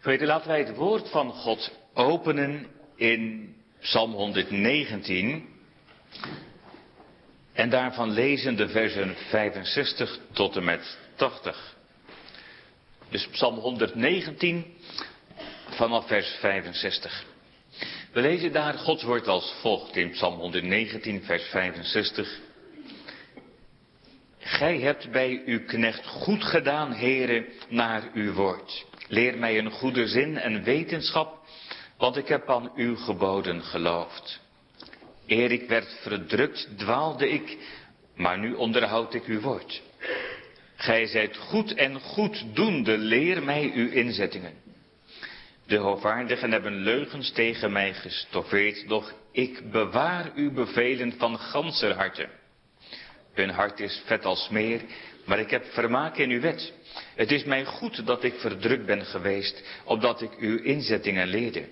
Geweten, laten wij het woord van God openen in Psalm 119. En daarvan lezen de versen 65 tot en met 80. Dus Psalm 119 vanaf vers 65. We lezen daar Gods woord als volgt in Psalm 119, vers 65. Gij hebt bij uw knecht goed gedaan, heren, naar uw woord. Leer mij een goede zin en wetenschap, want ik heb aan uw geboden geloofd. Eer ik werd verdrukt, dwaalde ik, maar nu onderhoud ik uw woord. Gij zijt goed en goeddoende, leer mij uw inzettingen. De hoogvaardigen hebben leugens tegen mij gestoffeerd, doch ik bewaar uw bevelen van ganser harte. Hun hart is vet als meer, maar ik heb vermaak in uw wet. Het is mij goed dat ik verdrukt ben geweest, opdat ik uw inzettingen leerde.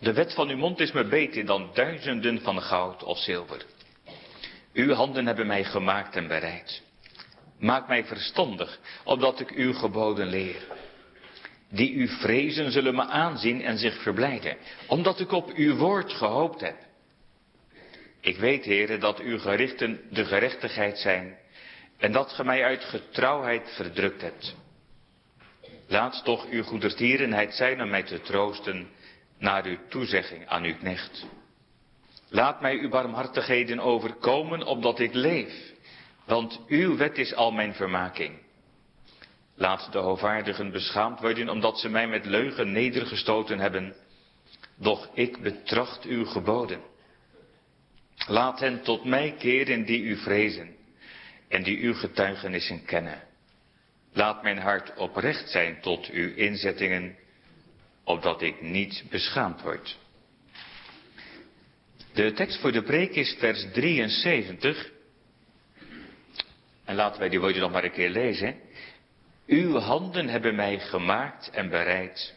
De wet van uw mond is me beter dan duizenden van goud of zilver. Uw handen hebben mij gemaakt en bereid. Maak mij verstandig, opdat ik uw geboden leer. Die u vrezen zullen me aanzien en zich verblijden, omdat ik op uw woord gehoopt heb. Ik weet, heren, dat uw gerichten de gerechtigheid zijn en dat ge mij uit getrouwheid verdrukt hebt. Laat toch uw goedertierenheid zijn om mij te troosten naar uw toezegging aan uw knecht. Laat mij uw barmhartigheden overkomen, opdat ik leef, want uw wet is al mijn vermaking. Laat de hoogvaardigen beschaamd worden, omdat ze mij met leugen nedergestoten hebben. Doch ik betracht uw geboden. Laat hen tot mij keren die u vrezen en die uw getuigenissen kennen. Laat mijn hart oprecht zijn tot uw inzettingen, opdat ik niet beschaamd word. De tekst voor de preek is vers 73. En laten wij die woorden nog maar een keer lezen. Uw handen hebben mij gemaakt en bereid.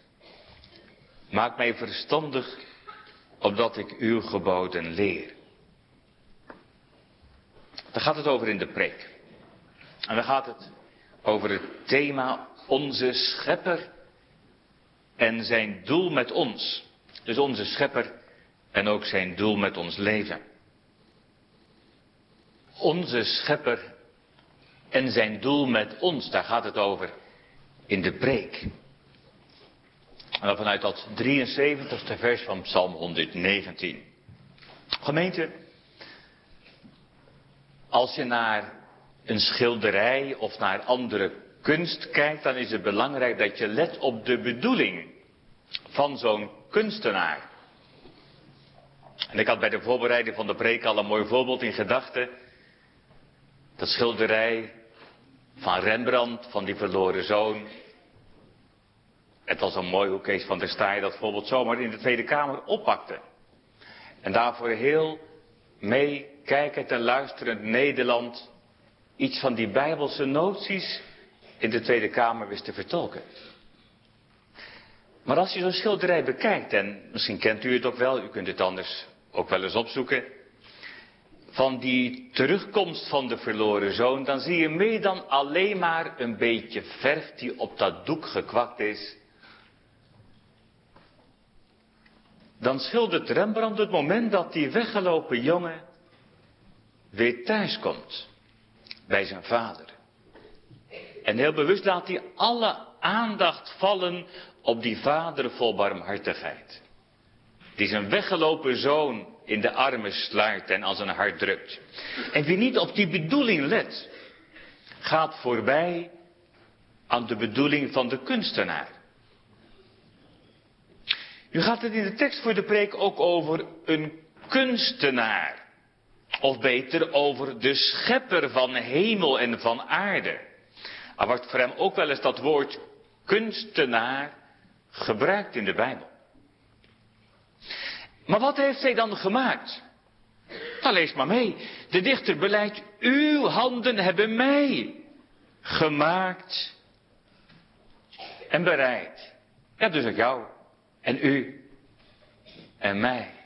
Maak mij verstandig, opdat ik uw geboden leer. Daar gaat het over in de preek. En dan gaat het over het thema onze schepper en zijn doel met ons. Dus onze schepper en ook zijn doel met ons leven. Onze schepper en zijn doel met ons, daar gaat het over in de preek. En dan vanuit dat 73ste vers van Psalm 119. Gemeente, als je naar een schilderij of naar andere kunst kijkt, dan is het belangrijk dat je let op de bedoeling van zo'n kunstenaar. En ik had bij de voorbereiding van de preek al een mooi voorbeeld in gedachten. Dat schilderij van Rembrandt, van die verloren zoon. Het was een mooi hoe Kees van der Staaij dat voorbeeld zomaar in de Tweede Kamer oppakte. En daarvoor heel meekijkend en luisterend Nederland iets van die bijbelse noties in de Tweede Kamer wist te vertolken. Maar als je zo'n schilderij bekijkt, en misschien kent u het ook wel, u kunt het anders ook wel eens opzoeken, van die terugkomst van de verloren zoon, dan zie je meer dan alleen maar een beetje verf die op dat doek gekwakt is. Dan schildert Rembrandt het moment dat die weggelopen jongen weer thuis komt bij zijn vader. En heel bewust laat hij alle aandacht vallen op die vader vol barmhartigheid. Die zijn weggelopen zoon in de armen sluit en als een hart drukt. En wie niet op die bedoeling let, gaat voorbij aan de bedoeling van de kunstenaar. Nu gaat het in de tekst voor de preek ook over een kunstenaar. Of beter over de schepper van hemel en van aarde. Er wordt voor hem ook wel eens dat woord kunstenaar gebruikt in de Bijbel. Maar wat heeft hij dan gemaakt? Nou, lees maar mee. De dichter beleidt, uw handen hebben mij gemaakt en bereid. Ja, dus ook jou en u en mij.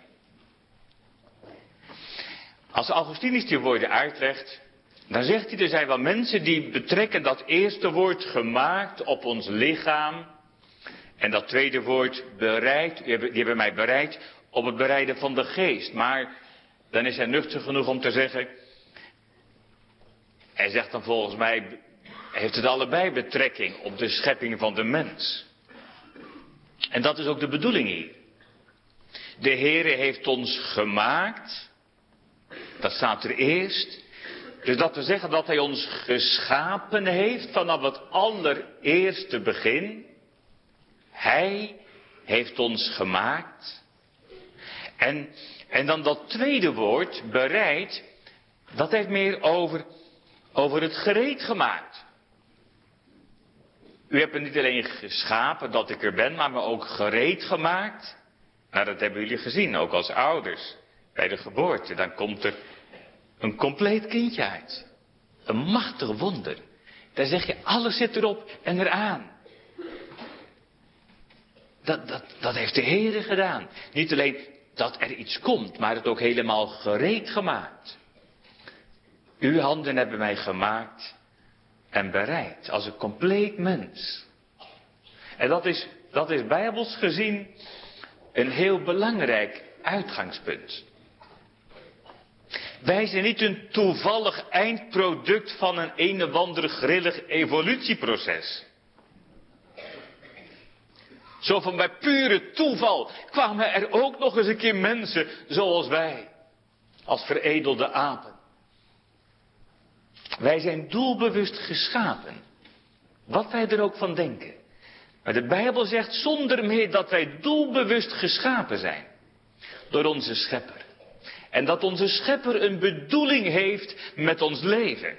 Als Augustinus die woorden uitlegt, dan zegt hij, er zijn wel mensen die betrekken dat eerste woord gemaakt op ons lichaam En dat tweede woord bereid, die hebben mij bereid op het bereiden van de geest. Maar dan is hij nuchter genoeg om te zeggen, hij zegt dan volgens mij, heeft het allebei betrekking op de schepping van de mens. En dat is ook de bedoeling hier. De Heere heeft ons gemaakt, dat staat er eerst. Dus dat we zeggen dat Hij ons geschapen heeft vanaf het allereerste begin. Hij heeft ons gemaakt. En, en dan dat tweede woord, bereid, dat heeft meer over, over het gereed gemaakt. U hebt me niet alleen geschapen dat ik er ben, maar me ook gereed gemaakt. Nou, dat hebben jullie gezien, ook als ouders. Bij de geboorte, dan komt er een compleet kindje uit. Een machtig wonder. Daar zeg je, alles zit erop en eraan. Dat, dat, dat heeft de Heer gedaan. Niet alleen dat er iets komt, maar het ook helemaal gereed gemaakt. Uw handen hebben mij gemaakt en bereid als een compleet mens. En dat is, dat is bijbels gezien een heel belangrijk uitgangspunt. Wij zijn niet een toevallig eindproduct van een een of ander grillig evolutieproces. Zo van bij pure toeval kwamen er ook nog eens een keer mensen zoals wij. Als veredelde apen. Wij zijn doelbewust geschapen. Wat wij er ook van denken. Maar de Bijbel zegt zonder meer dat wij doelbewust geschapen zijn. Door onze schepper. En dat onze schepper een bedoeling heeft met ons leven.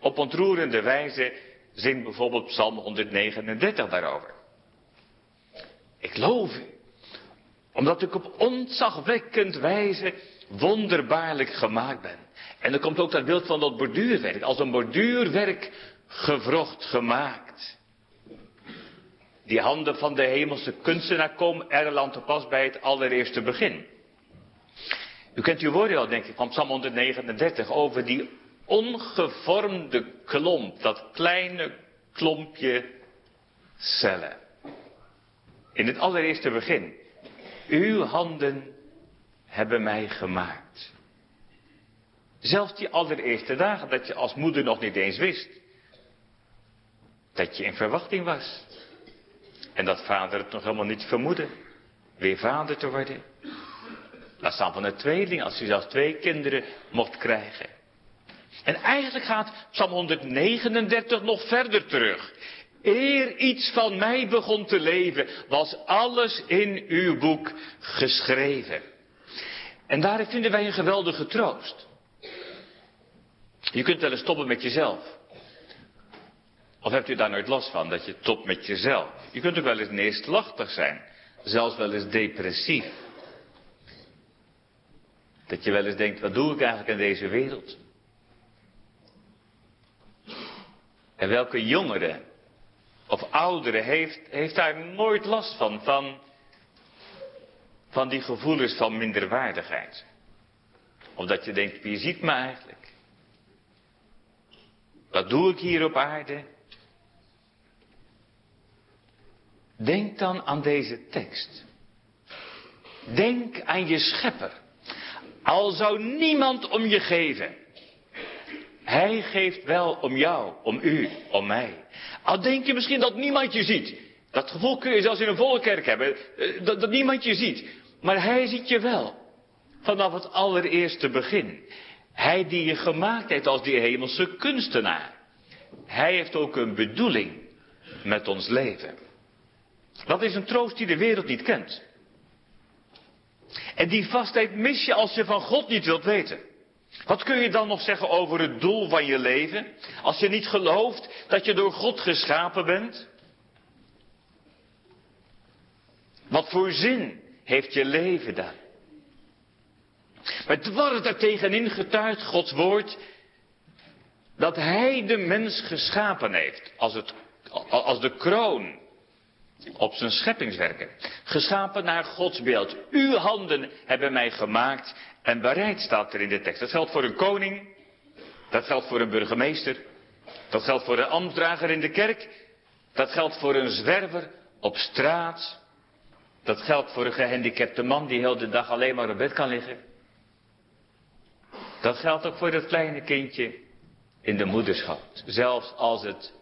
Op ontroerende wijze zingt bijvoorbeeld Psalm 139 daarover. Ik loof u, omdat ik op ontzagwekkend wijze wonderbaarlijk gemaakt ben. En dan komt ook dat beeld van dat borduurwerk, als een borduurwerk gevrocht gemaakt. Die handen van de hemelse kunstenaar komen er te pas bij het allereerste begin. U kent uw woorden al, denk ik, van Psalm 139 over die ongevormde klomp, dat kleine klompje cellen. In het allereerste begin. Uw handen hebben mij gemaakt. Zelfs die allereerste dagen dat je als moeder nog niet eens wist. Dat je in verwachting was. En dat vader het nog helemaal niet vermoedde. Weer vader te worden. Dat staan van een tweeling, als hij zelfs twee kinderen mocht krijgen. En eigenlijk gaat Psalm 139 nog verder terug. Eer iets van mij begon te leven, was alles in uw boek geschreven. En daarin vinden wij een geweldige troost. Je kunt wel eens stoppen met jezelf. Of hebt u daar nooit last van, dat je stopt met jezelf? Je kunt ook wel eens neerslachtig zijn. Zelfs wel eens depressief. Dat je wel eens denkt, wat doe ik eigenlijk in deze wereld? En welke jongere of oudere heeft, heeft daar nooit last van, van, van die gevoelens van minderwaardigheid? Of dat je denkt, wie ziet me eigenlijk? Wat doe ik hier op aarde? Denk dan aan deze tekst. Denk aan je schepper. Al zou niemand om je geven. Hij geeft wel om jou, om u, om mij. Al denk je misschien dat niemand je ziet. Dat gevoel kun je zelfs in een volle kerk hebben. Eh, dat, dat niemand je ziet. Maar hij ziet je wel. Vanaf het allereerste begin. Hij die je gemaakt heeft als die hemelse kunstenaar. Hij heeft ook een bedoeling met ons leven. Dat is een troost die de wereld niet kent. En die vastheid mis je als je van God niet wilt weten. Wat kun je dan nog zeggen over het doel van je leven? Als je niet gelooft dat je door God geschapen bent? Wat voor zin heeft je leven dan? Maar dwars daartegenin getuigt Gods woord dat Hij de mens geschapen heeft als, het, als de kroon op zijn scheppingswerken. Geschapen naar Gods beeld. Uw handen hebben mij gemaakt en bereid staat er in de tekst. Dat geldt voor een koning. Dat geldt voor een burgemeester. Dat geldt voor een ambtsdrager in de kerk. Dat geldt voor een zwerver op straat. Dat geldt voor een gehandicapte man die heel de dag alleen maar op bed kan liggen. Dat geldt ook voor dat kleine kindje in de moederschap, zelfs als het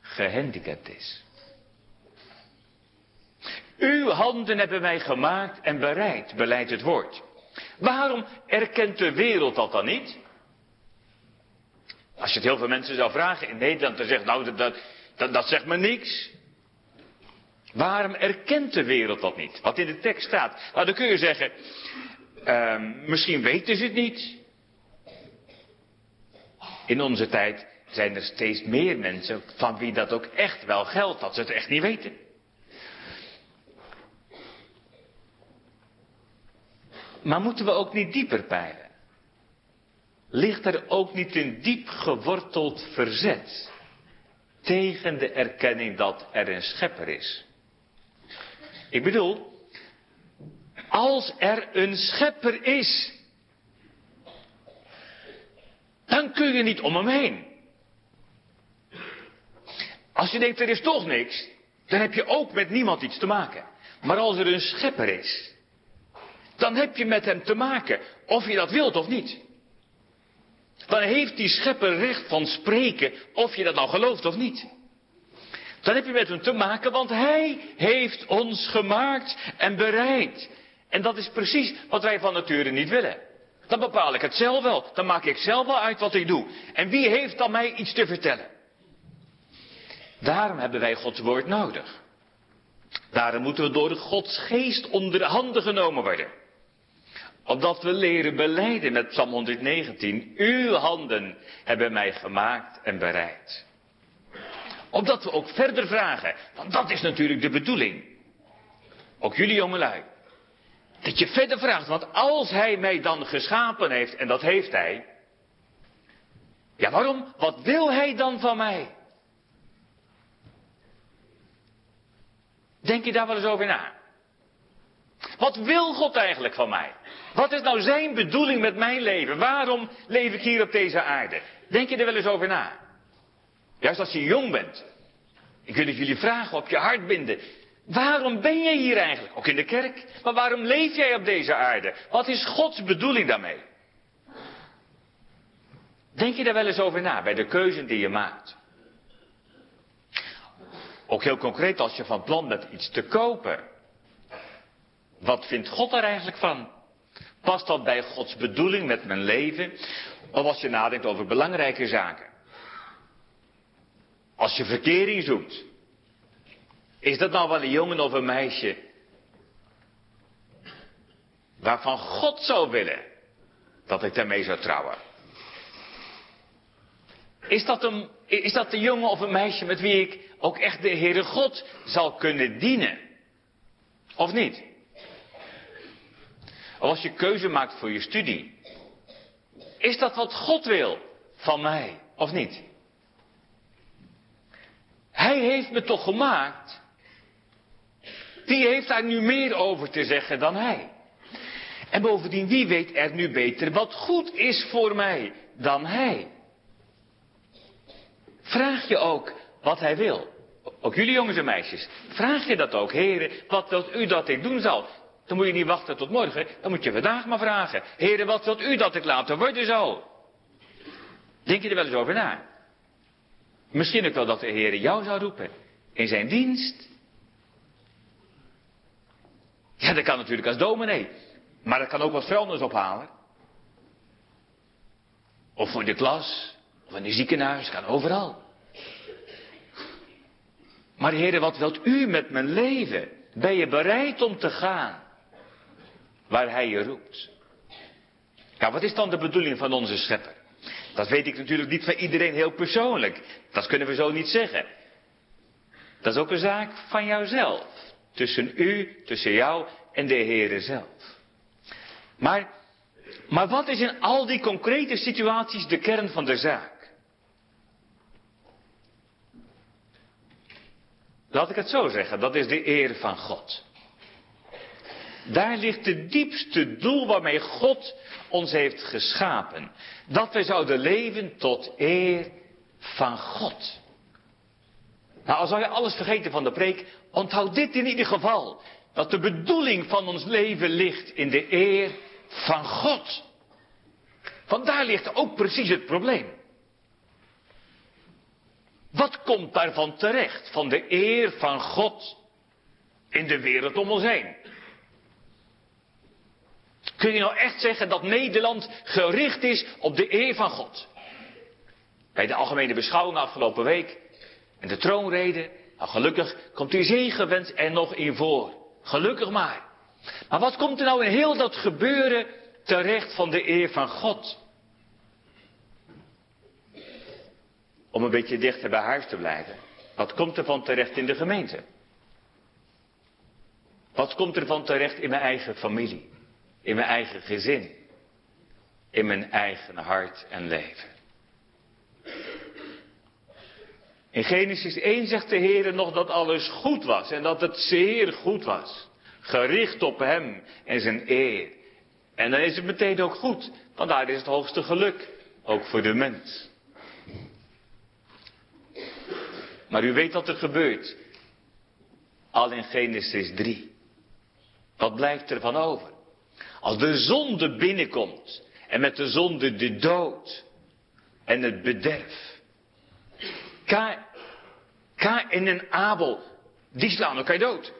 gehandicapt is. Uw handen hebben mij gemaakt en bereid, beleidt het woord. Waarom erkent de wereld dat dan niet? Als je het heel veel mensen zou vragen in Nederland, dan zegt nou, dat, dat, dat zegt me niks. Waarom erkent de wereld dat niet? Wat in de tekst staat. Nou, dan kun je zeggen, uh, misschien weten ze het niet. In onze tijd zijn er steeds meer mensen van wie dat ook echt wel geldt, dat ze het echt niet weten. Maar moeten we ook niet dieper peilen? Ligt er ook niet een diep geworteld verzet tegen de erkenning dat er een schepper is? Ik bedoel, als er een schepper is, dan kun je niet om hem heen. Als je denkt er is toch niks, dan heb je ook met niemand iets te maken. Maar als er een schepper is, dan heb je met hem te maken, of je dat wilt of niet. Dan heeft die schepper recht van spreken, of je dat nou gelooft of niet. Dan heb je met hem te maken, want hij heeft ons gemaakt en bereid. En dat is precies wat wij van nature niet willen. Dan bepaal ik het zelf wel. Dan maak ik zelf wel uit wat ik doe. En wie heeft dan mij iets te vertellen? Daarom hebben wij Gods woord nodig. Daarom moeten we door Gods geest onder de handen genomen worden. Opdat we leren beleiden met Psalm 119. Uw handen hebben mij gemaakt en bereid. Opdat we ook verder vragen. Want dat is natuurlijk de bedoeling. Ook jullie jongelui. Dat je verder vraagt, want als hij mij dan geschapen heeft, en dat heeft hij. Ja, waarom? Wat wil hij dan van mij? Denk je daar wel eens over na? Wat wil God eigenlijk van mij? Wat is nou zijn bedoeling met mijn leven? Waarom leef ik hier op deze aarde? Denk je er wel eens over na? Juist als je jong bent. Ik wil het jullie vragen op je hart binden. Waarom ben jij hier eigenlijk? Ook in de kerk. Maar waarom leef jij op deze aarde? Wat is Gods bedoeling daarmee? Denk je daar wel eens over na bij de keuzen die je maakt? Ook heel concreet als je van plan bent iets te kopen. Wat vindt God er eigenlijk van? Past dat bij Gods bedoeling met mijn leven? Of als je nadenkt over belangrijke zaken? Als je verkering zoekt. Is dat nou wel een jongen of een meisje? Waarvan God zou willen dat ik daarmee zou trouwen. Is dat, een, is dat een jongen of een meisje met wie ik ook echt de Heere God zal kunnen dienen? Of niet? Of als je keuze maakt voor je studie. Is dat wat God wil van mij of niet? Hij heeft me toch gemaakt. Wie heeft daar nu meer over te zeggen dan hij? En bovendien, wie weet er nu beter wat goed is voor mij dan hij? Vraag je ook wat hij wil. Ook jullie jongens en meisjes. Vraag je dat ook, heren, wat wilt u dat ik doen zal? Dan moet je niet wachten tot morgen, dan moet je vandaag maar vragen. Heren, wat wilt u dat ik later worden zal? Denk je er wel eens over na? Misschien ook wel dat de Heer jou zou roepen. In zijn dienst. Ja, dat kan natuurlijk als dominee. Maar dat kan ook als vuilnis ophalen. Of voor de klas. Of in de ziekenhuis. Kan overal. Maar heren, wat wilt u met mijn leven? Ben je bereid om te gaan? Waar hij je roept. Ja, wat is dan de bedoeling van onze schepper? Dat weet ik natuurlijk niet van iedereen heel persoonlijk. Dat kunnen we zo niet zeggen. Dat is ook een zaak van jouzelf. Tussen u, tussen jou en de Heere zelf. Maar, maar wat is in al die concrete situaties de kern van de zaak? Laat ik het zo zeggen, dat is de eer van God. Daar ligt het diepste doel waarmee God ons heeft geschapen. Dat wij zouden leven tot eer van God. Nou, als zou je alles vergeten van de preek, onthoud dit in ieder geval. Dat de bedoeling van ons leven ligt in de eer van God. Want daar ligt ook precies het probleem. Wat komt daarvan terecht? Van de eer van God in de wereld om ons heen. Kun je nou echt zeggen dat Nederland gericht is op de eer van God? Bij de algemene beschouwing afgelopen week en de troonrede, nou gelukkig komt die zegenwens er nog in voor. Gelukkig maar. Maar wat komt er nou in heel dat gebeuren terecht van de eer van God? Om een beetje dichter bij huis te blijven. Wat komt er van terecht in de gemeente? Wat komt er van terecht in mijn eigen familie? In mijn eigen gezin? In mijn eigen hart en leven? In Genesis 1 zegt de Heer nog dat alles goed was en dat het zeer goed was. Gericht op Hem en zijn eer. En dan is het meteen ook goed, want daar is het hoogste geluk, ook voor de mens. Maar u weet wat er gebeurt. Al in Genesis 3. Wat blijft er van over? Als de zonde binnenkomt en met de zonde de dood en het bederf. Ka, Ka en een Abel, die slaan elkaar dood.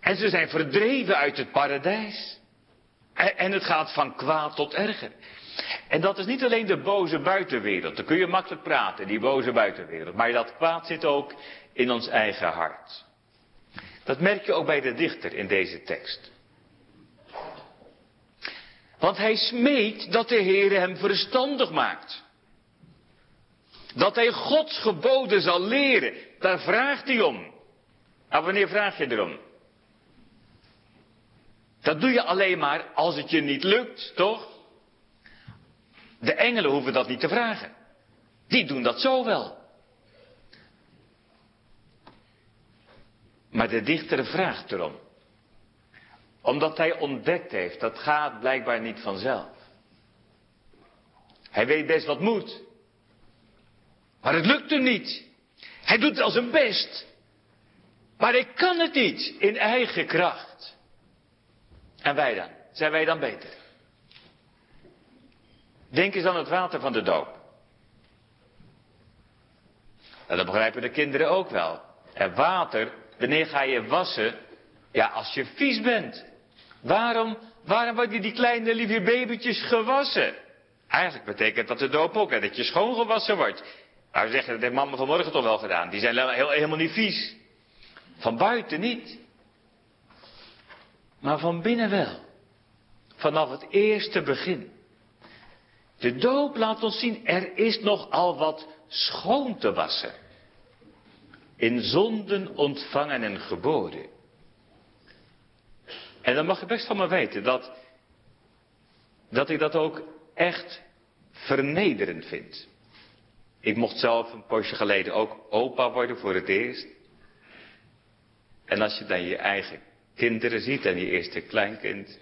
En ze zijn verdreven uit het paradijs. En het gaat van kwaad tot erger. En dat is niet alleen de boze buitenwereld. Dan kun je makkelijk praten, die boze buitenwereld. Maar dat kwaad zit ook in ons eigen hart. Dat merk je ook bij de dichter in deze tekst. Want hij smeekt dat de Heer hem verstandig maakt. Dat hij Gods geboden zal leren. Daar vraagt hij om. Maar wanneer vraag je erom? Dat doe je alleen maar als het je niet lukt, toch? De engelen hoeven dat niet te vragen. Die doen dat zo wel. Maar de dichter vraagt erom. Omdat hij ontdekt heeft, dat gaat blijkbaar niet vanzelf. Hij weet best wat moet. Maar het lukt hem niet. Hij doet al zijn best. Maar hij kan het niet in eigen kracht. En wij dan? Zijn wij dan beter? Denk eens aan het water van de doop. En dat begrijpen de kinderen ook wel. En water, wanneer ga je wassen? Ja, als je vies bent. Waarom, waarom worden die kleine lieve babytjes gewassen? Eigenlijk betekent dat de doop ook, hè, dat je schoongewassen wordt. Maar we zeggen, dat heeft mama vanmorgen toch wel gedaan. Die zijn heel, helemaal niet vies. Van buiten niet. Maar van binnen wel. Vanaf het eerste begin. De doop laat ons zien, er is nog al wat schoon te wassen. In zonden ontvangen en geboren. En dan mag je best van me weten dat, dat ik dat ook echt vernederend vind. Ik mocht zelf een poosje geleden ook opa worden voor het eerst. En als je dan je eigen kinderen ziet en je eerste kleinkind,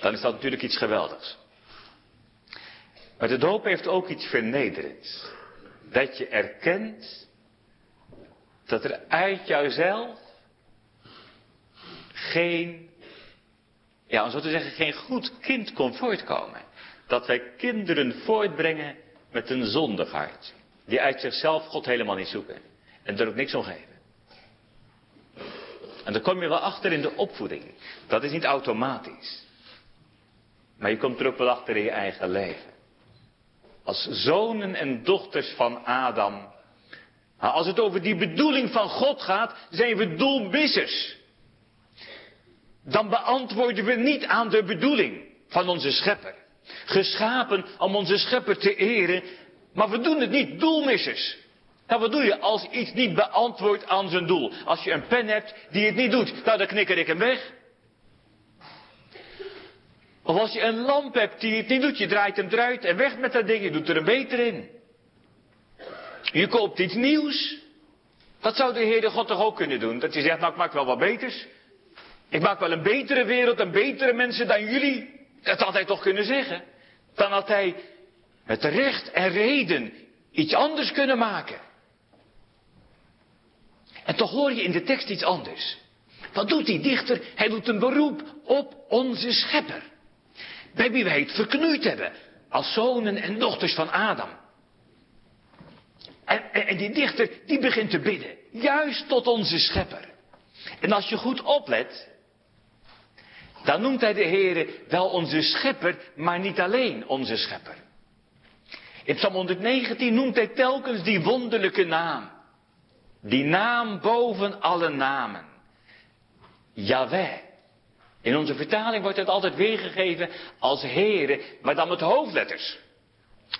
dan is dat natuurlijk iets geweldigs. Maar de doop heeft ook iets vernederends. Dat je erkent dat er uit jouzelf geen, ja om zo te zeggen, geen goed kind kon voortkomen. Dat wij kinderen voortbrengen met een zondig hart. Die uit zichzelf God helemaal niet zoeken. En er ook niks om geven. En dan kom je wel achter in de opvoeding. Dat is niet automatisch. Maar je komt er ook wel achter in je eigen leven als zonen en dochters van Adam. Als het over die bedoeling van God gaat, zijn we doelmissers. Dan beantwoorden we niet aan de bedoeling van onze schepper. Geschapen om onze schepper te eren, maar we doen het niet, doelmissers. Nou, wat doe je als iets niet beantwoordt aan zijn doel? Als je een pen hebt die het niet doet, nou dan knikker ik hem weg. Of als je een lamp hebt die het niet doet, je draait hem eruit en weg met dat ding, je doet er een beter in. Je koopt iets nieuws. Dat zou de Heer God toch ook kunnen doen? Dat hij zegt, nou ik maak wel wat beters. Ik maak wel een betere wereld en betere mensen dan jullie. Dat had hij toch kunnen zeggen. Dan had hij met recht en reden iets anders kunnen maken. En toch hoor je in de tekst iets anders. Wat doet die dichter? Hij doet een beroep op onze schepper. Bij wie wij het verknoeid hebben. Als zonen en dochters van Adam. En, en, die dichter, die begint te bidden. Juist tot onze schepper. En als je goed oplet, dan noemt hij de Heere wel onze schepper, maar niet alleen onze schepper. In Psalm 119 noemt hij telkens die wonderlijke naam. Die naam boven alle namen. Yahweh. In onze vertaling wordt het altijd weergegeven als Heere, maar dan met hoofdletters.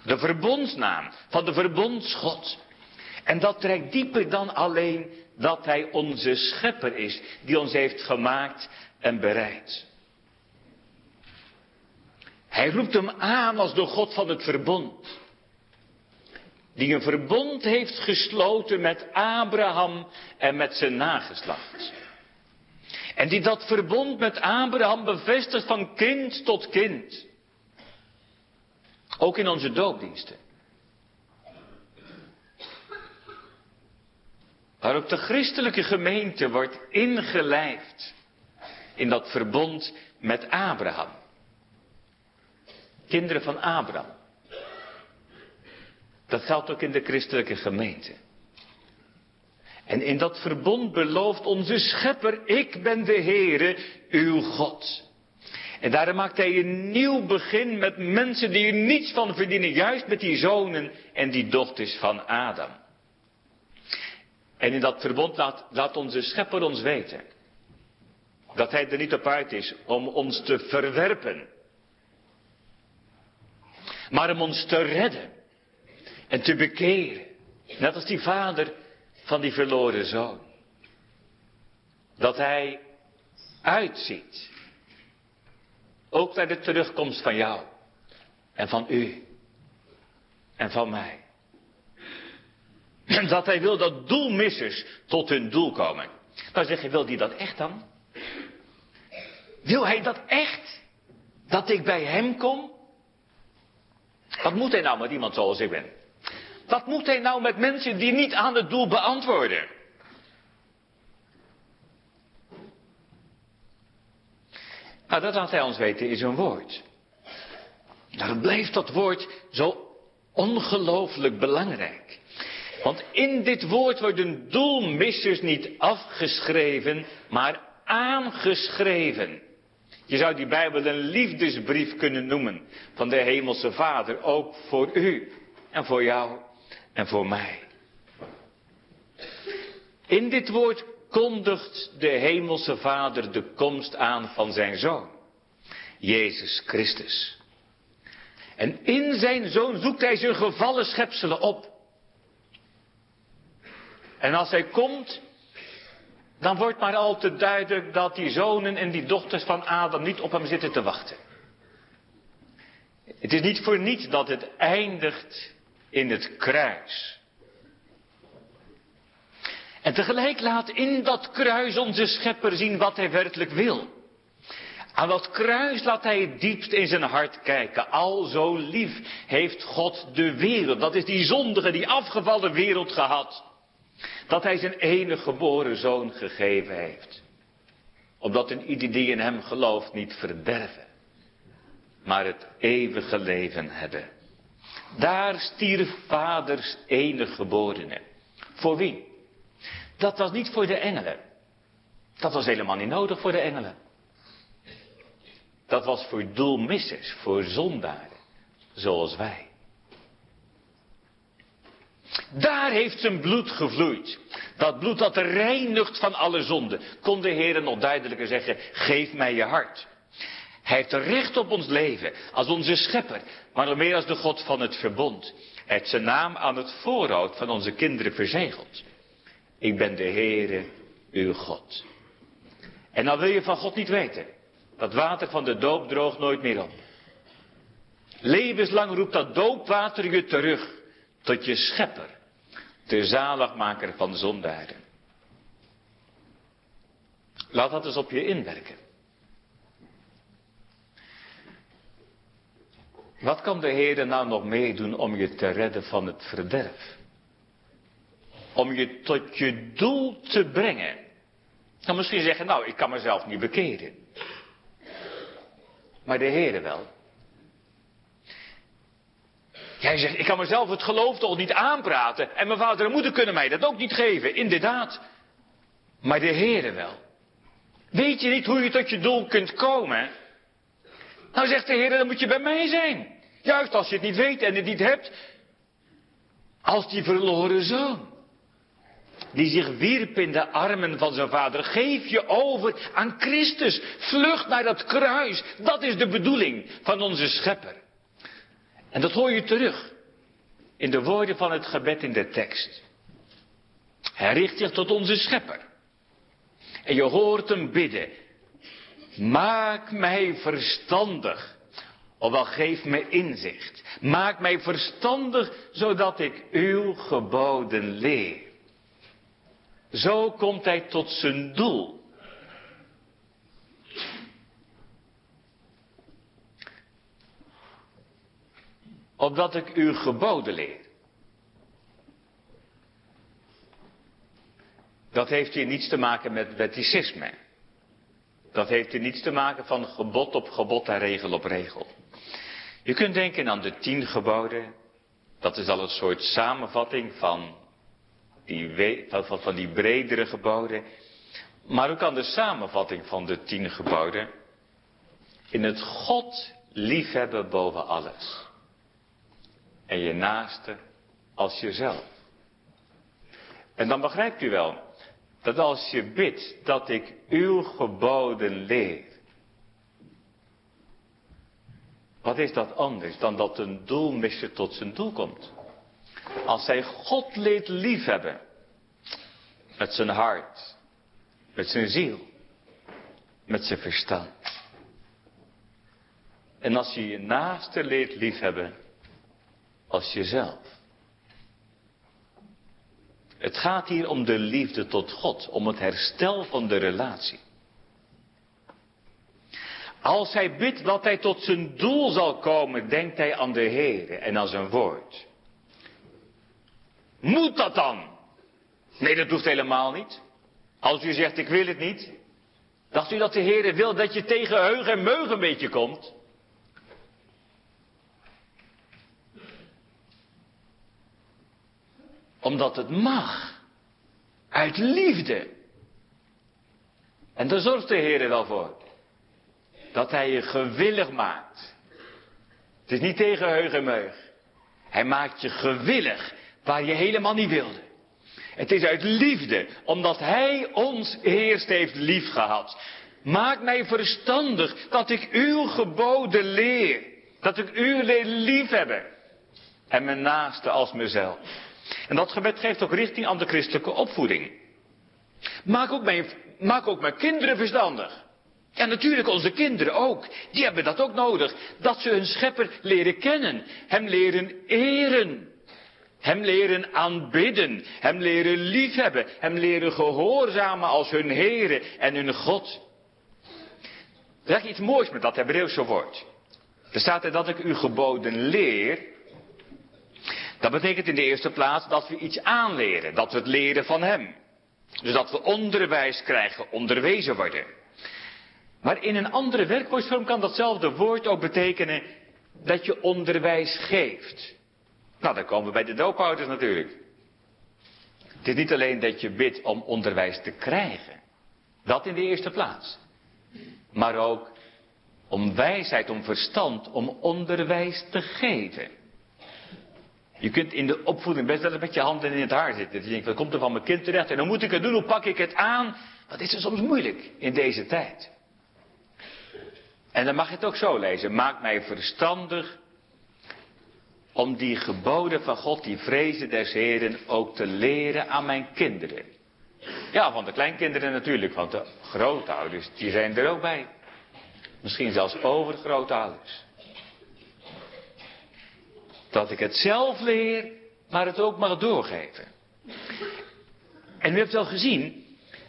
De verbondsnaam van de verbondsgod. En dat trekt dieper dan alleen dat Hij onze schepper is, die ons heeft gemaakt en bereid. Hij roept hem aan als de God van het verbond. Die een verbond heeft gesloten met Abraham en met zijn nageslacht. En die dat verbond met Abraham bevestigt van kind tot kind. Ook in onze doopdiensten. Waarop de christelijke gemeente wordt ingelijfd in dat verbond met Abraham. Kinderen van Abraham. Dat geldt ook in de christelijke gemeente. En in dat verbond belooft onze schepper, ik ben de Heere, uw God. En daarom maakt hij een nieuw begin met mensen die er niets van verdienen, juist met die zonen en die dochters van Adam. En in dat verbond laat, laat onze schepper ons weten dat hij er niet op uit is om ons te verwerpen, maar om ons te redden en te bekeren. Net als die vader van die verloren zoon. Dat hij uitziet. Ook naar de terugkomst van jou. En van u. En van mij. Dat hij wil dat doelmissers tot hun doel komen. Nou zeg je, wil die dat echt dan? Wil hij dat echt? Dat ik bij hem kom? Wat moet hij nou met iemand zoals ik ben? Wat moet hij nou met mensen die niet aan het doel beantwoorden? Nou, dat laat hij ons weten is een woord. Daarom blijft dat woord zo ongelooflijk belangrijk. Want in dit woord worden doelmissers niet afgeschreven, maar aangeschreven. Je zou die Bijbel een liefdesbrief kunnen noemen van de Hemelse Vader, ook voor u en voor jou en voor mij. In dit woord kondigt de Hemelse Vader de komst aan van zijn Zoon, Jezus Christus. En in zijn Zoon zoekt hij zijn gevallen schepselen op. En als hij komt, dan wordt maar al te duidelijk dat die zonen en die dochters van Adam niet op hem zitten te wachten. Het is niet voor niets dat het eindigt in het kruis. En tegelijk laat in dat kruis onze schepper zien wat hij werkelijk wil. Aan dat kruis laat hij het diepst in zijn hart kijken. Al zo lief heeft God de wereld. Dat is die zondige, die afgevallen wereld gehad. Dat hij zijn enige geboren zoon gegeven heeft. Opdat een ieder die in hem gelooft niet verderven. Maar het eeuwige leven hebben. Daar stierf vaders enige geborene. Voor wie? Dat was niet voor de engelen. Dat was helemaal niet nodig voor de engelen. Dat was voor doelmissers, voor zondaren, zoals wij. Daar heeft zijn bloed gevloeid. Dat bloed dat reinigt van alle zonden. Kon de Heer nog duidelijker zeggen, geef mij je hart. Hij heeft recht op ons leven, als onze schepper, maar nog meer als de God van het verbond. Hij heeft zijn naam aan het voorhoofd van onze kinderen verzegeld. Ik ben de Heere, uw God. En dan wil je van God niet weten. Dat water van de doop droogt nooit meer op. Levenslang roept dat doopwater je terug tot je schepper, de zaligmaker van zondaren. Laat dat eens op je inwerken. Wat kan de Heer nou nog meedoen om je te redden van het verderf? Om je tot je doel te brengen. Dan misschien zeggen, nou, ik kan mezelf niet bekeren. Maar de Heere wel. Jij zegt, ik kan mezelf het geloof toch niet aanpraten. En mijn vader en moeder kunnen mij dat ook niet geven. Inderdaad. Maar de Heere wel. Weet je niet hoe je tot je doel kunt komen? Nou zegt de Heer, dan moet je bij mij zijn. Juist als je het niet weet en het niet hebt. Als die verloren zoon. Die zich wierp in de armen van zijn vader. Geef je over aan Christus. Vlucht naar dat kruis. Dat is de bedoeling van onze schepper. En dat hoor je terug. In de woorden van het gebed in de tekst. Hij richt zich tot onze schepper. En je hoort hem bidden. Maak mij verstandig. Ofwel geef me inzicht. Maak mij verstandig zodat ik uw geboden leer. Zo komt hij tot zijn doel. Opdat ik uw geboden leer. Dat heeft hier niets te maken met wetticisme. Dat heeft hier niets te maken van gebod op gebod en regel op regel. Je kunt denken aan de tien geboden. Dat is al een soort samenvatting van die, van, van die bredere geboden. Maar ook aan de samenvatting van de tien geboden. In het God liefhebben boven alles. En je naaste als jezelf. En dan begrijpt u wel dat als je bidt dat ik uw geboden leer. Wat is dat anders dan dat een doelmisser tot zijn doel komt? Als hij God leert liefhebben. Met zijn hart. Met zijn ziel. Met zijn verstand. En als je je naaste leert liefhebben. Als jezelf. Het gaat hier om de liefde tot God, om het herstel van de relatie. Als hij bidt dat hij tot zijn doel zal komen, denkt hij aan de Heer en aan zijn woord. Moet dat dan? Nee, dat hoeft helemaal niet. Als u zegt ik wil het niet, dacht u dat de Heer wil dat je tegen heug en meug een beetje komt? Omdat het mag. Uit liefde. En daar zorgt de Heer wel voor. Dat hij je gewillig maakt. Het is niet tegen heug en meug. Hij maakt je gewillig waar je helemaal niet wilde. Het is uit liefde, omdat Hij ons eerst heeft lief gehad. Maak mij verstandig dat ik uw geboden leer. Dat ik u leer liefhebben. En mijn naaste als mezelf. En dat gebed geeft ook richting aan de christelijke opvoeding. Maak ook mijn, maak ook mijn kinderen verstandig. Ja, natuurlijk onze kinderen ook. Die hebben dat ook nodig. Dat ze hun schepper leren kennen. Hem leren eren. Hem leren aanbidden. Hem leren liefhebben. Hem leren gehoorzamen als hun Heere en hun God. Er is iets moois met dat Hebreeuwse woord. Er staat er dat ik u geboden leer. Dat betekent in de eerste plaats dat we iets aanleren. Dat we het leren van Hem. Dus dat we onderwijs krijgen, onderwezen worden. Maar in een andere werkwoordsvorm kan datzelfde woord ook betekenen dat je onderwijs geeft. Nou, dan komen we bij de doopouders natuurlijk. Het is niet alleen dat je bidt om onderwijs te krijgen. Dat in de eerste plaats. Maar ook om wijsheid, om verstand, om onderwijs te geven. Je kunt in de opvoeding best wel een beetje handen in het haar zitten. Je denkt, wat komt er van mijn kind terecht? En dan moet ik het doen, hoe pak ik het aan? Wat is er soms moeilijk in deze tijd? En dan mag je het ook zo lezen. Maak mij verstandig om die geboden van God, die vrezen des Heren, ook te leren aan mijn kinderen. Ja, van de kleinkinderen natuurlijk, want de grootouders, die zijn er ook bij. Misschien zelfs overgrootouders. Dat ik het zelf leer, maar het ook mag doorgeven. En u hebt wel gezien,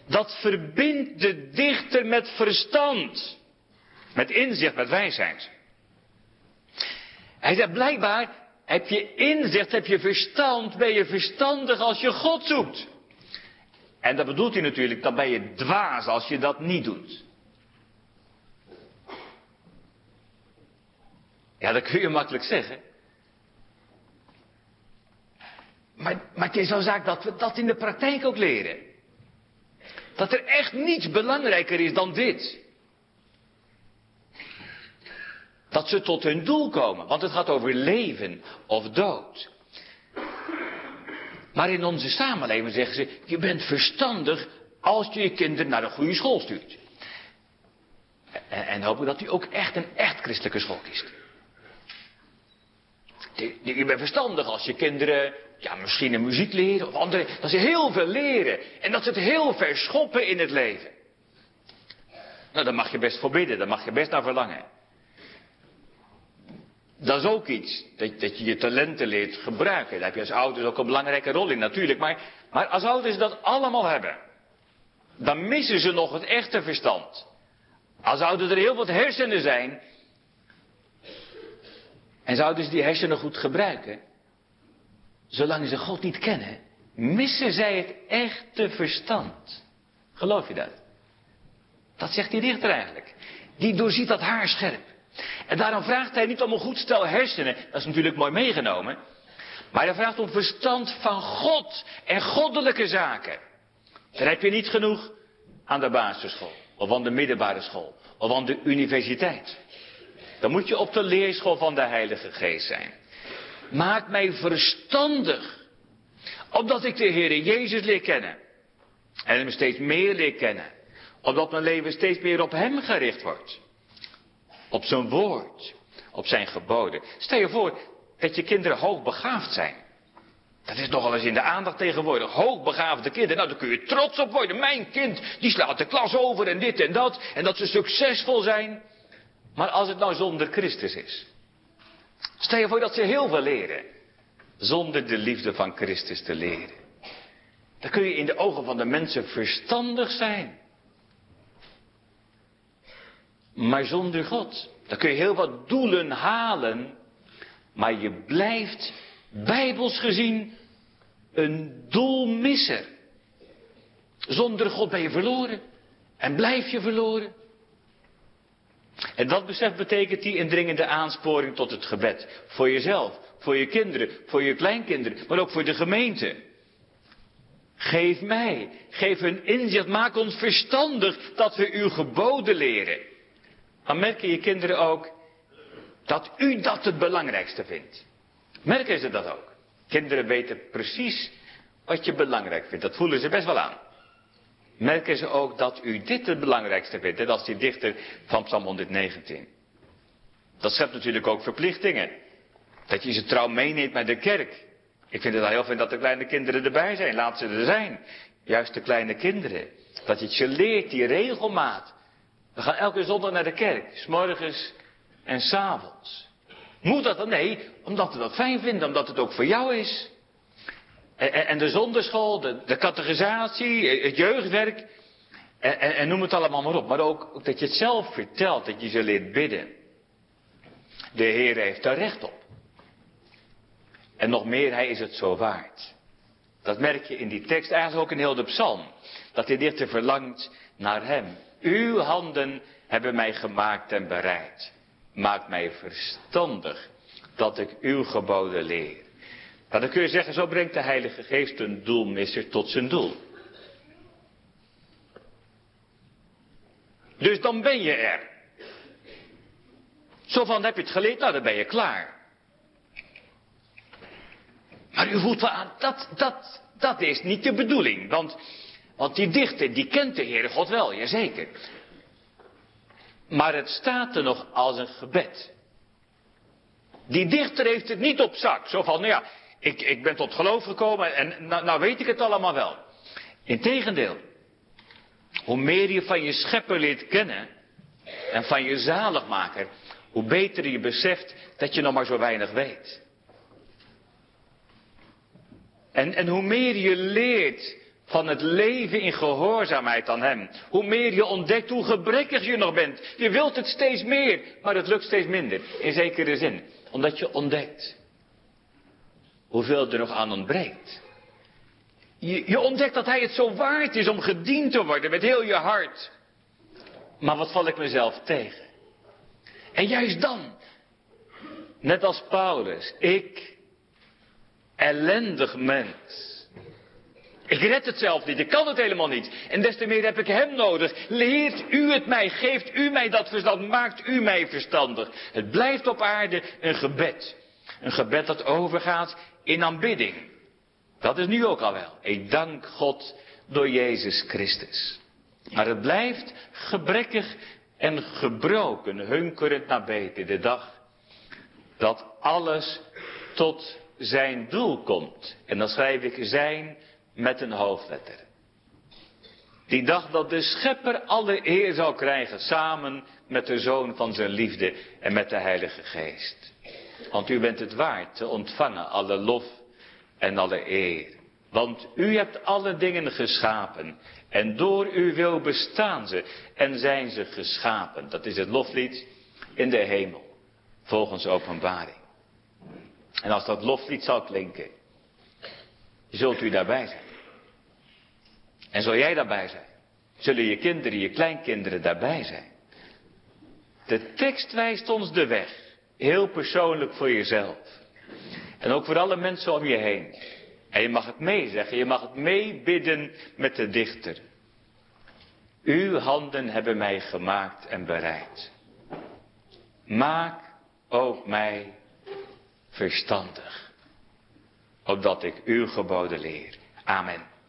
dat verbindt de dichter met verstand. Met inzicht, met wijsheid. Hij zegt blijkbaar Heb je inzicht, heb je verstand, ben je verstandig als je God zoekt. En dat bedoelt hij natuurlijk, dan ben je dwaas als je dat niet doet. Ja, dat kun je makkelijk zeggen. Maar, maar het is zaak dat we dat in de praktijk ook leren. Dat er echt niets belangrijker is dan dit. Dat ze tot hun doel komen, want het gaat over leven of dood. Maar in onze samenleving zeggen ze, je bent verstandig als je je kinderen naar een goede school stuurt. En, en hopen dat u ook echt een echt christelijke school kiest. Je bent verstandig als je kinderen, ja, misschien een muziek leren of andere, dat ze heel veel leren. En dat ze het heel verschoppen in het leven. Nou, daar mag je best voor bidden, daar mag je best naar verlangen. Dat is ook iets, dat, dat, je je talenten leert gebruiken. Daar heb je als ouders ook een belangrijke rol in, natuurlijk. Maar, maar als ouders dat allemaal hebben, dan missen ze nog het echte verstand. Als ouders er heel wat hersenen zijn, en zouden ze die hersenen goed gebruiken, zolang ze God niet kennen, missen zij het echte verstand. Geloof je dat? Dat zegt die dichter eigenlijk. Die doorziet dat haar scherp. En daarom vraagt hij niet om een goed stel hersenen, dat is natuurlijk mooi meegenomen. Maar hij vraagt om verstand van God en goddelijke zaken. Dan heb je niet genoeg aan de basisschool, of aan de middelbare school, of aan de universiteit. Dan moet je op de leerschool van de Heilige Geest zijn. Maak mij verstandig. Opdat ik de Heer Jezus leer kennen. En hem steeds meer leer kennen. Opdat mijn leven steeds meer op hem gericht wordt. Op zijn woord. Op zijn geboden. Stel je voor dat je kinderen hoogbegaafd zijn. Dat is nogal eens in de aandacht tegenwoordig. Hoogbegaafde kinderen. Nou, daar kun je trots op worden. Mijn kind, die slaat de klas over en dit en dat. En dat ze succesvol zijn. Maar als het nou zonder Christus is. Stel je voor dat ze heel veel leren. Zonder de liefde van Christus te leren. Dan kun je in de ogen van de mensen verstandig zijn. Maar zonder God. Dan kun je heel wat doelen halen. Maar je blijft, bijbels gezien, een doelmisser. Zonder God ben je verloren. En blijf je verloren. En dat besef betekent die indringende aansporing tot het gebed. Voor jezelf, voor je kinderen, voor je kleinkinderen, maar ook voor de gemeente. Geef mij, geef hun inzicht, maak ons verstandig dat we uw geboden leren. Dan merken je kinderen ook dat u dat het belangrijkste vindt. Merken ze dat ook? Kinderen weten precies wat je belangrijk vindt. Dat voelen ze best wel aan merken ze ook dat u dit het belangrijkste vindt. Dat is die dichter van Psalm 119. Dat schept natuurlijk ook verplichtingen. Dat je ze trouw meeneemt naar de kerk. Ik vind het al heel fijn dat de kleine kinderen erbij zijn. Laat ze er zijn. Juist de kleine kinderen. Dat je het je leert, die regelmaat. We gaan elke zondag naar de kerk. S morgens en s avonds. Moet dat dan? Nee, omdat we dat fijn vinden. Omdat het ook voor jou is. En, de zonderschool, de, de categorisatie, het jeugdwerk. En, en, noem het allemaal maar op. Maar ook, dat je het zelf vertelt, dat je ze leert bidden. De Heer heeft daar recht op. En nog meer, Hij is het zo waard. Dat merk je in die tekst, eigenlijk ook in heel de psalm. Dat de dichter verlangt naar Hem. Uw handen hebben mij gemaakt en bereid. Maak mij verstandig dat ik uw geboden leer. Maar dan kun je zeggen, zo brengt de Heilige Geest een doelmisser tot zijn doel. Dus dan ben je er. Zo van, heb je het geleerd? Nou, dan ben je klaar. Maar u voelt wel aan, dat, dat, dat is niet de bedoeling. Want, want die dichter, die kent de Heere God wel, jazeker. Maar het staat er nog als een gebed. Die dichter heeft het niet op zak. Zo van, nou ja, ik, ik ben tot geloof gekomen en nou, nou weet ik het allemaal wel. Integendeel, hoe meer je van je schepper leert kennen en van je zaligmaker, hoe beter je beseft dat je nog maar zo weinig weet. En, en hoe meer je leert van het leven in gehoorzaamheid aan Hem, hoe meer je ontdekt hoe gebrekkig je nog bent. Je wilt het steeds meer, maar het lukt steeds minder, in zekere zin, omdat je ontdekt hoeveel er nog aan ontbreekt. Je, je ontdekt dat hij het zo waard is om gediend te worden met heel je hart. Maar wat val ik mezelf tegen? En juist dan, net als Paulus, ik, ellendig mens. Ik red het zelf niet, ik kan het helemaal niet. En des te meer heb ik hem nodig. Leert u het mij, geeft u mij dat verstand, maakt u mij verstandig. Het blijft op aarde een gebed. Een gebed dat overgaat in aanbidding. Dat is nu ook al wel. Ik dank God door Jezus Christus. Maar het blijft gebrekkig en gebroken, hunkerend naar beter. De dag dat alles tot zijn doel komt. En dan schrijf ik zijn met een hoofdletter. Die dag dat de schepper alle eer zal krijgen, samen met de zoon van zijn liefde en met de heilige geest. Want u bent het waard te ontvangen alle lof en alle eer. Want u hebt alle dingen geschapen en door uw wil bestaan ze en zijn ze geschapen. Dat is het loflied in de hemel, volgens openbaring. En als dat loflied zal klinken, zult u daarbij zijn. En zal jij daarbij zijn? Zullen je kinderen, je kleinkinderen daarbij zijn? De tekst wijst ons de weg. Heel persoonlijk voor jezelf. En ook voor alle mensen om je heen. En je mag het meezeggen, je mag het meebidden met de dichter. Uw handen hebben mij gemaakt en bereid. Maak ook mij verstandig, opdat ik uw geboden leer. Amen.